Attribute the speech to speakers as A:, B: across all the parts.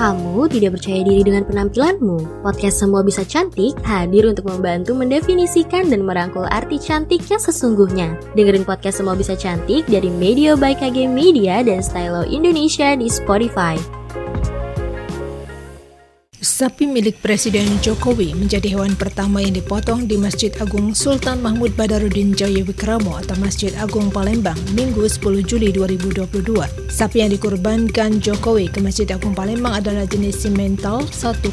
A: Kamu tidak percaya diri dengan penampilanmu? Podcast Semua Bisa Cantik hadir untuk membantu mendefinisikan dan merangkul arti cantik yang sesungguhnya. Dengerin podcast Semua Bisa Cantik dari Media by KG Media dan Stylo Indonesia di Spotify.
B: Sapi milik Presiden Jokowi menjadi hewan pertama yang dipotong di Masjid Agung Sultan Mahmud Badarudin Jayawikramo atau Masjid Agung Palembang Minggu 10 Juli 2022. Sapi yang dikurbankan Jokowi ke Masjid Agung Palembang adalah jenis simental 1,1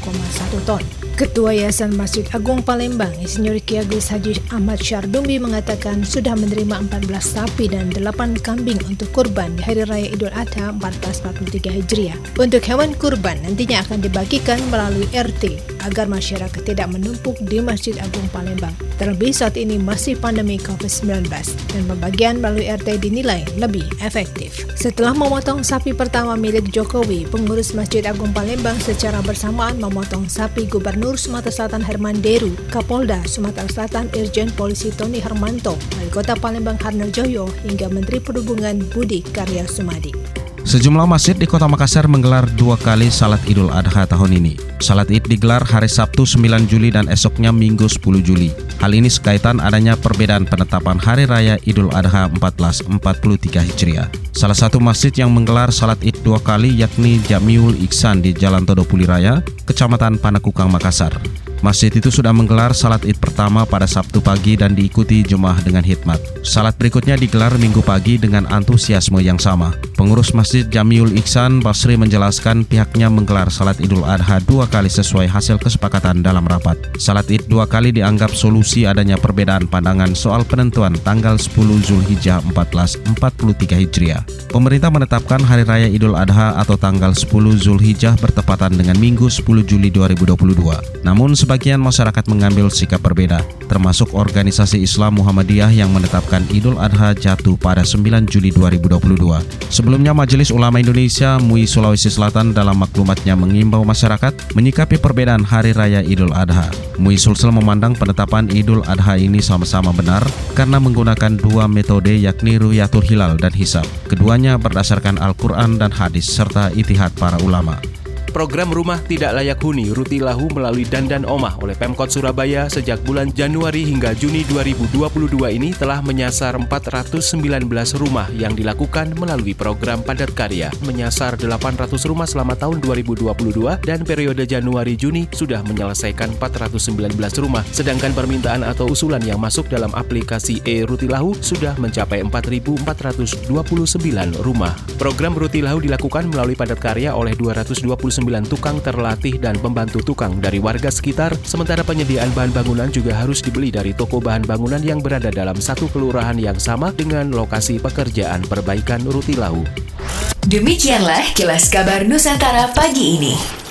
B: ton. Ketua Yayasan Masjid Agung Palembang, Insinyur Ki Agus Haji Ahmad Syardumbi mengatakan sudah menerima 14 sapi dan 8 kambing untuk kurban di Hari Raya Idul Adha 1443 Hijriah. Untuk hewan kurban nantinya akan dibagikan melalui RT agar masyarakat tidak menumpuk di Masjid Agung Palembang. Terlebih saat ini masih pandemi COVID-19 dan pembagian melalui RT dinilai lebih efektif. Setelah memotong sapi pertama milik Jokowi, pengurus Masjid Agung Palembang secara bersamaan memotong sapi Gubernur Gubernur Sumatera Selatan Herman Deru, Kapolda Sumatera Selatan Irjen Polisi Tony Hermanto, Wali Kota Palembang Joyo, hingga Menteri Perhubungan Budi Karya Sumadi.
C: Sejumlah masjid di kota Makassar menggelar dua kali salat idul adha tahun ini. Salat id digelar hari Sabtu 9 Juli dan esoknya Minggu 10 Juli. Hal ini sekaitan adanya perbedaan penetapan Hari Raya Idul Adha 1443 Hijriah. Salah satu masjid yang menggelar salat id dua kali yakni Jamiul Iksan di Jalan Todopuli Raya, Kecamatan Panakukang, Makassar. Masjid itu sudah menggelar salat id pertama pada Sabtu pagi dan diikuti jemaah dengan hikmat. Salat berikutnya digelar minggu pagi dengan antusiasme yang sama. Pengurus Masjid Jamiul Iksan Basri menjelaskan pihaknya menggelar salat idul adha dua kali sesuai hasil kesepakatan dalam rapat. Salat id dua kali dianggap solusi adanya perbedaan pandangan soal penentuan tanggal 10 Zulhijjah 1443 Hijriah. Pemerintah menetapkan Hari Raya Idul Adha atau tanggal 10 Zulhijjah bertepatan dengan Minggu 10 Juli 2022. Namun sebagian masyarakat mengambil sikap berbeda, termasuk organisasi Islam Muhammadiyah yang menetapkan Idul Adha jatuh pada 9 Juli 2022. Sebelumnya Majelis Ulama Indonesia MUI Sulawesi Selatan dalam maklumatnya mengimbau masyarakat menyikapi perbedaan Hari Raya Idul Adha. MUI Sulsel memandang penetapan Idul Adha ini sama-sama benar karena menggunakan dua metode yakni Ruyatul Hilal dan Hisab. Keduanya berdasarkan Al-Quran dan hadis serta itihad para ulama.
D: Program Rumah Tidak Layak Huni Ruti Lahu melalui Dandan Omah oleh Pemkot Surabaya sejak bulan Januari hingga Juni 2022 ini telah menyasar 419 rumah yang dilakukan melalui program padat karya. Menyasar 800 rumah selama tahun 2022 dan periode Januari-Juni sudah menyelesaikan 419 rumah, sedangkan permintaan atau usulan yang masuk dalam aplikasi e-Ruti Lahu sudah mencapai 4.429 rumah. Program Ruti Lahu dilakukan melalui padat karya oleh 229 tukang terlatih dan pembantu tukang dari warga sekitar, sementara penyediaan bahan bangunan juga harus dibeli dari toko bahan bangunan yang berada dalam satu kelurahan yang sama dengan lokasi pekerjaan perbaikan Rutilahu.
E: Demikianlah kilas kabar Nusantara pagi ini.